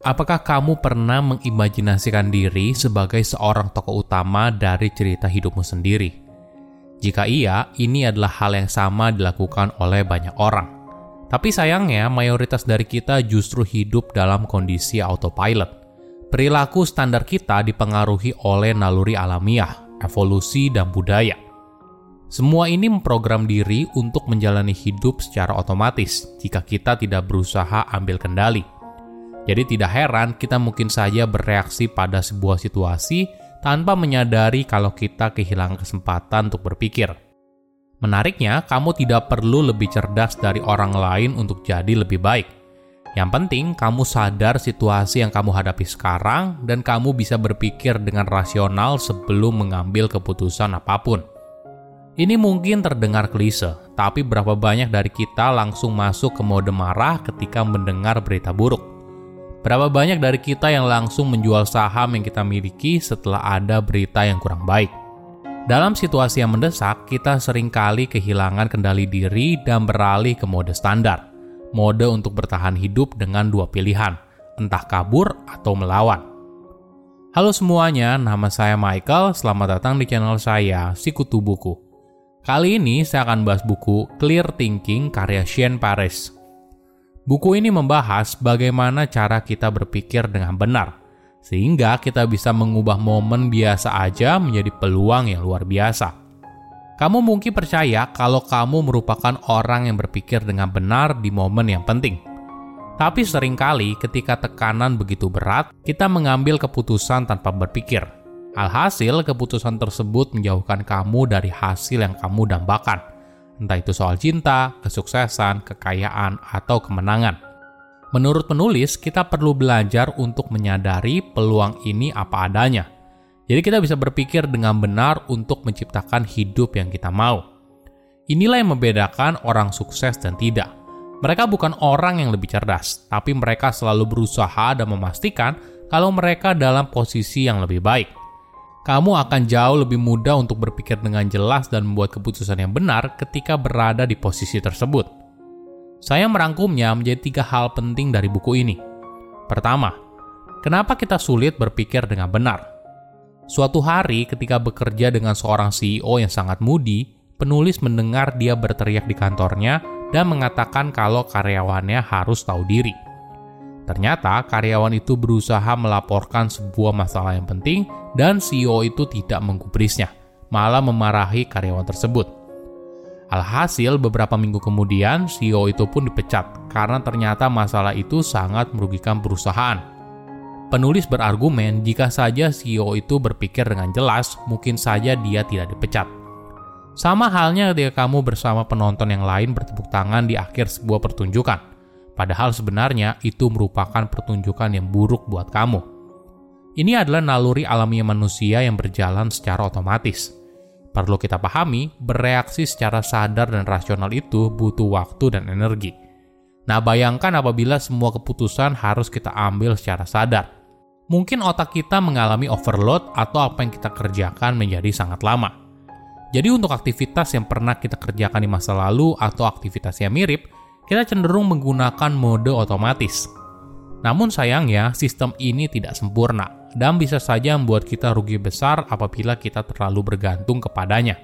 Apakah kamu pernah mengimajinasikan diri sebagai seorang tokoh utama dari cerita hidupmu sendiri? Jika iya, ini adalah hal yang sama dilakukan oleh banyak orang. Tapi sayangnya, mayoritas dari kita justru hidup dalam kondisi autopilot. Perilaku standar kita dipengaruhi oleh naluri alamiah, evolusi, dan budaya. Semua ini memprogram diri untuk menjalani hidup secara otomatis jika kita tidak berusaha ambil kendali. Jadi tidak heran kita mungkin saja bereaksi pada sebuah situasi tanpa menyadari kalau kita kehilangan kesempatan untuk berpikir. Menariknya, kamu tidak perlu lebih cerdas dari orang lain untuk jadi lebih baik. Yang penting, kamu sadar situasi yang kamu hadapi sekarang, dan kamu bisa berpikir dengan rasional sebelum mengambil keputusan apa pun. Ini mungkin terdengar klise, tapi berapa banyak dari kita langsung masuk ke mode marah ketika mendengar berita buruk? Berapa banyak dari kita yang langsung menjual saham yang kita miliki setelah ada berita yang kurang baik? Dalam situasi yang mendesak, kita sering kali kehilangan kendali diri dan beralih ke mode standar. Mode untuk bertahan hidup dengan dua pilihan, entah kabur atau melawan. Halo semuanya, nama saya Michael. Selamat datang di channel saya, Sikutu Buku. Kali ini saya akan bahas buku Clear Thinking karya Shane Paris. Buku ini membahas bagaimana cara kita berpikir dengan benar, sehingga kita bisa mengubah momen biasa aja menjadi peluang yang luar biasa. Kamu mungkin percaya kalau kamu merupakan orang yang berpikir dengan benar di momen yang penting. Tapi sering kali ketika tekanan begitu berat, kita mengambil keputusan tanpa berpikir. Alhasil, keputusan tersebut menjauhkan kamu dari hasil yang kamu dambakan – entah itu soal cinta, kesuksesan, kekayaan, atau kemenangan. Menurut penulis, kita perlu belajar untuk menyadari peluang ini apa adanya. Jadi kita bisa berpikir dengan benar untuk menciptakan hidup yang kita mau. Inilah yang membedakan orang sukses dan tidak. Mereka bukan orang yang lebih cerdas, tapi mereka selalu berusaha dan memastikan kalau mereka dalam posisi yang lebih baik kamu akan jauh lebih mudah untuk berpikir dengan jelas dan membuat keputusan yang benar ketika berada di posisi tersebut. Saya merangkumnya menjadi tiga hal penting dari buku ini. Pertama, kenapa kita sulit berpikir dengan benar? Suatu hari, ketika bekerja dengan seorang CEO yang sangat mudi, penulis mendengar dia berteriak di kantornya dan mengatakan kalau karyawannya harus tahu diri. Ternyata karyawan itu berusaha melaporkan sebuah masalah yang penting dan CEO itu tidak menggubrisnya, malah memarahi karyawan tersebut. Alhasil beberapa minggu kemudian CEO itu pun dipecat karena ternyata masalah itu sangat merugikan perusahaan. Penulis berargumen jika saja CEO itu berpikir dengan jelas, mungkin saja dia tidak dipecat. Sama halnya ketika kamu bersama penonton yang lain bertepuk tangan di akhir sebuah pertunjukan Padahal sebenarnya itu merupakan pertunjukan yang buruk buat kamu. Ini adalah naluri alami manusia yang berjalan secara otomatis. Perlu kita pahami, bereaksi secara sadar dan rasional itu butuh waktu dan energi. Nah, bayangkan apabila semua keputusan harus kita ambil secara sadar. Mungkin otak kita mengalami overload atau apa yang kita kerjakan menjadi sangat lama. Jadi untuk aktivitas yang pernah kita kerjakan di masa lalu atau aktivitas yang mirip, kita cenderung menggunakan mode otomatis. Namun sayangnya, sistem ini tidak sempurna dan bisa saja membuat kita rugi besar apabila kita terlalu bergantung kepadanya.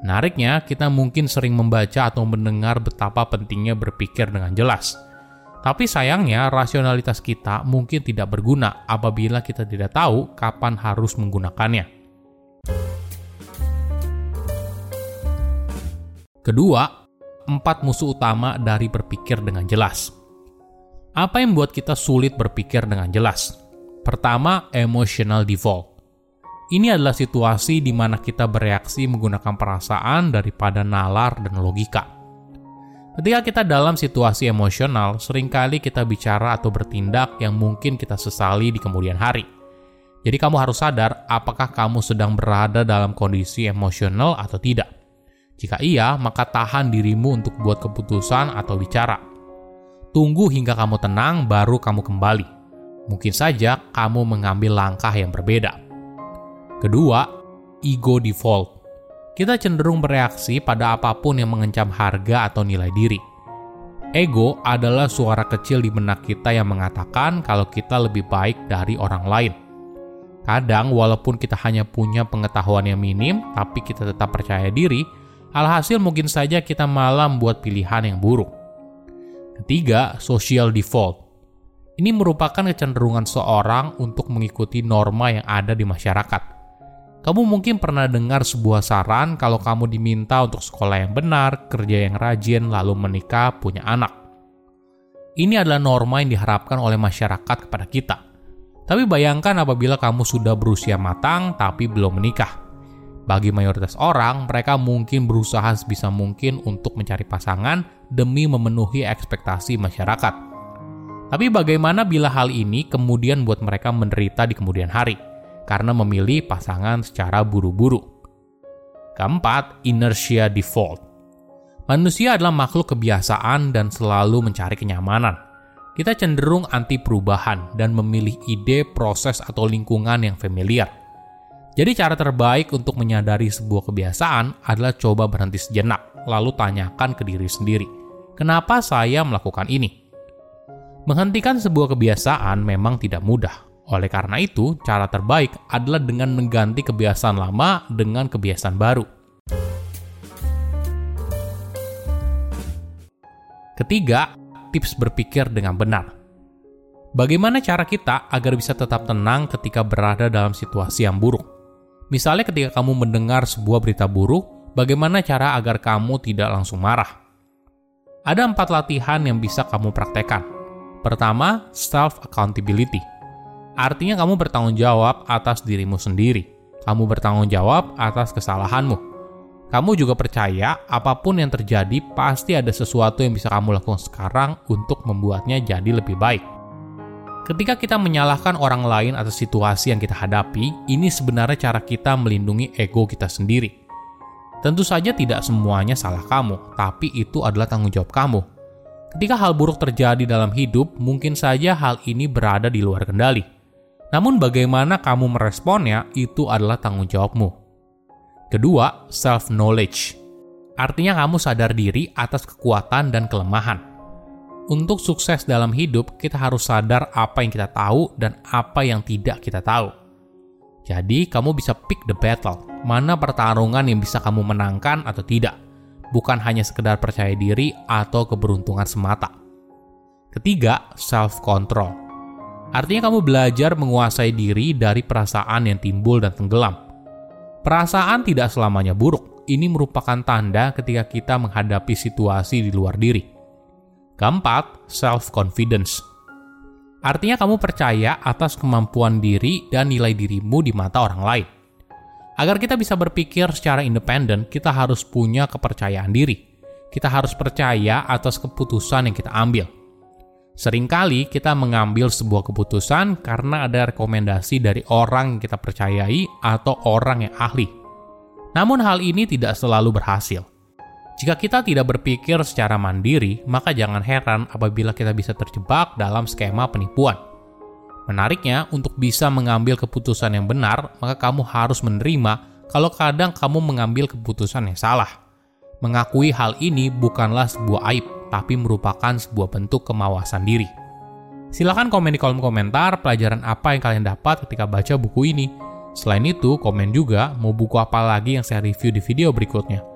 Menariknya, kita mungkin sering membaca atau mendengar betapa pentingnya berpikir dengan jelas. Tapi sayangnya, rasionalitas kita mungkin tidak berguna apabila kita tidak tahu kapan harus menggunakannya. Kedua, empat musuh utama dari berpikir dengan jelas. Apa yang membuat kita sulit berpikir dengan jelas? Pertama, emotional default. Ini adalah situasi di mana kita bereaksi menggunakan perasaan daripada nalar dan logika. Ketika kita dalam situasi emosional, sering kali kita bicara atau bertindak yang mungkin kita sesali di kemudian hari. Jadi kamu harus sadar apakah kamu sedang berada dalam kondisi emosional atau tidak. Jika iya, maka tahan dirimu untuk buat keputusan atau bicara. Tunggu hingga kamu tenang, baru kamu kembali. Mungkin saja kamu mengambil langkah yang berbeda. Kedua, ego default. Kita cenderung bereaksi pada apa pun yang mengancam harga atau nilai diri. Ego adalah suara kecil di benak kita yang mengatakan kalau kita lebih baik dari orang lain. Kadang, walaupun kita hanya punya pengetahuan yang minim, tapi kita tetap percaya diri, alhasil mungkin saja kita malah membuat pilihan yang buruk. Ketiga, social default. Ini merupakan kecenderungan seorang untuk mengikuti norma yang ada di masyarakat. Kamu mungkin pernah dengar sebuah saran kalau kamu diminta untuk sekolah yang benar, kerja yang rajin, lalu menikah, punya anak. Ini adalah norma yang diharapkan oleh masyarakat kepada kita. Tapi bayangkan apabila kamu sudah berusia matang tapi belum menikah. Bagi mayoritas orang, mereka mungkin berusaha sebisa mungkin untuk mencari pasangan demi memenuhi ekspektasi masyarakat. Tapi bagaimana bila hal ini kemudian buat mereka menderita di kemudian hari? karena memilih pasangan secara buru-buru. Keempat, inertia default. Manusia adalah makhluk kebiasaan dan selalu mencari kenyamanan. Kita cenderung anti perubahan dan memilih ide, proses, atau lingkungan yang familiar. Jadi cara terbaik untuk menyadari sebuah kebiasaan adalah coba berhenti sejenak, lalu tanyakan ke diri sendiri, kenapa saya melakukan ini? Menghentikan sebuah kebiasaan memang tidak mudah, oleh karena itu, cara terbaik adalah dengan mengganti kebiasaan lama dengan kebiasaan baru. Ketiga, tips berpikir dengan benar. Bagaimana cara kita agar bisa tetap tenang ketika berada dalam situasi yang buruk? Misalnya ketika kamu mendengar sebuah berita buruk, bagaimana cara agar kamu tidak langsung marah? Ada empat latihan yang bisa kamu praktekkan. Pertama, self-accountability – Artinya kamu bertanggung jawab atas dirimu sendiri. Kamu bertanggung jawab atas kesalahanmu. Kamu juga percaya apa pun yang terjadi pasti ada sesuatu yang bisa kamu lakukan sekarang untuk membuatnya jadi lebih baik. Ketika kita menyalahkan orang lain atas situasi yang kita hadapi, ini sebenarnya cara kita melindungi ego kita sendiri. Tentu saja tidak semuanya salah kamu, tapi itu adalah tanggung jawab kamu. Ketika hal buruk terjadi dalam hidup, mungkin saja hal ini berada di luar kendali namun bagaimana kamu meresponnya itu adalah tanggung jawabmu. Kedua, self-knowledge. Artinya kamu sadar diri atas kekuatan dan kelemahan. Untuk sukses dalam hidup, kita harus sadar apa yang kita tahu dan apa yang tidak kita tahu. Jadi, kamu bisa pick the battle, mana pertarungan yang bisa kamu menangkan atau tidak. Bukan hanya sekedar percaya diri atau keberuntungan semata. Ketiga, self-control Artinya kamu belajar menguasai diri dari perasaan yang timbul dan tenggelam. Perasaan tidak selamanya buruk. Ini merupakan tanda ketika kita menghadapi situasi di luar diri. Keempat, self-confidence. Artinya kamu percaya atas kemampuan diri dan nilai dirimu di mata orang lain. Agar kita bisa berpikir secara independen, kita harus punya kepercayaan diri. Kita harus percaya atas keputusan yang kita ambil. Seringkali kita mengambil sebuah keputusan karena ada rekomendasi dari orang yang kita percayai atau orang yang ahli. Namun hal ini tidak selalu berhasil. Jika kita tidak berpikir secara mandiri, maka jangan heran apabila kita bisa terjebak dalam skema penipuan. Menariknya, untuk bisa mengambil keputusan yang benar, maka kamu harus menerima kalau kadang kamu mengambil keputusan yang salah. Mengakui hal ini bukanlah sebuah aib, tapi merupakan sebuah bentuk kemawasan diri. Silahkan komen di kolom komentar pelajaran apa yang kalian dapat ketika baca buku ini. Selain itu, komen juga mau buku apa lagi yang saya review di video berikutnya.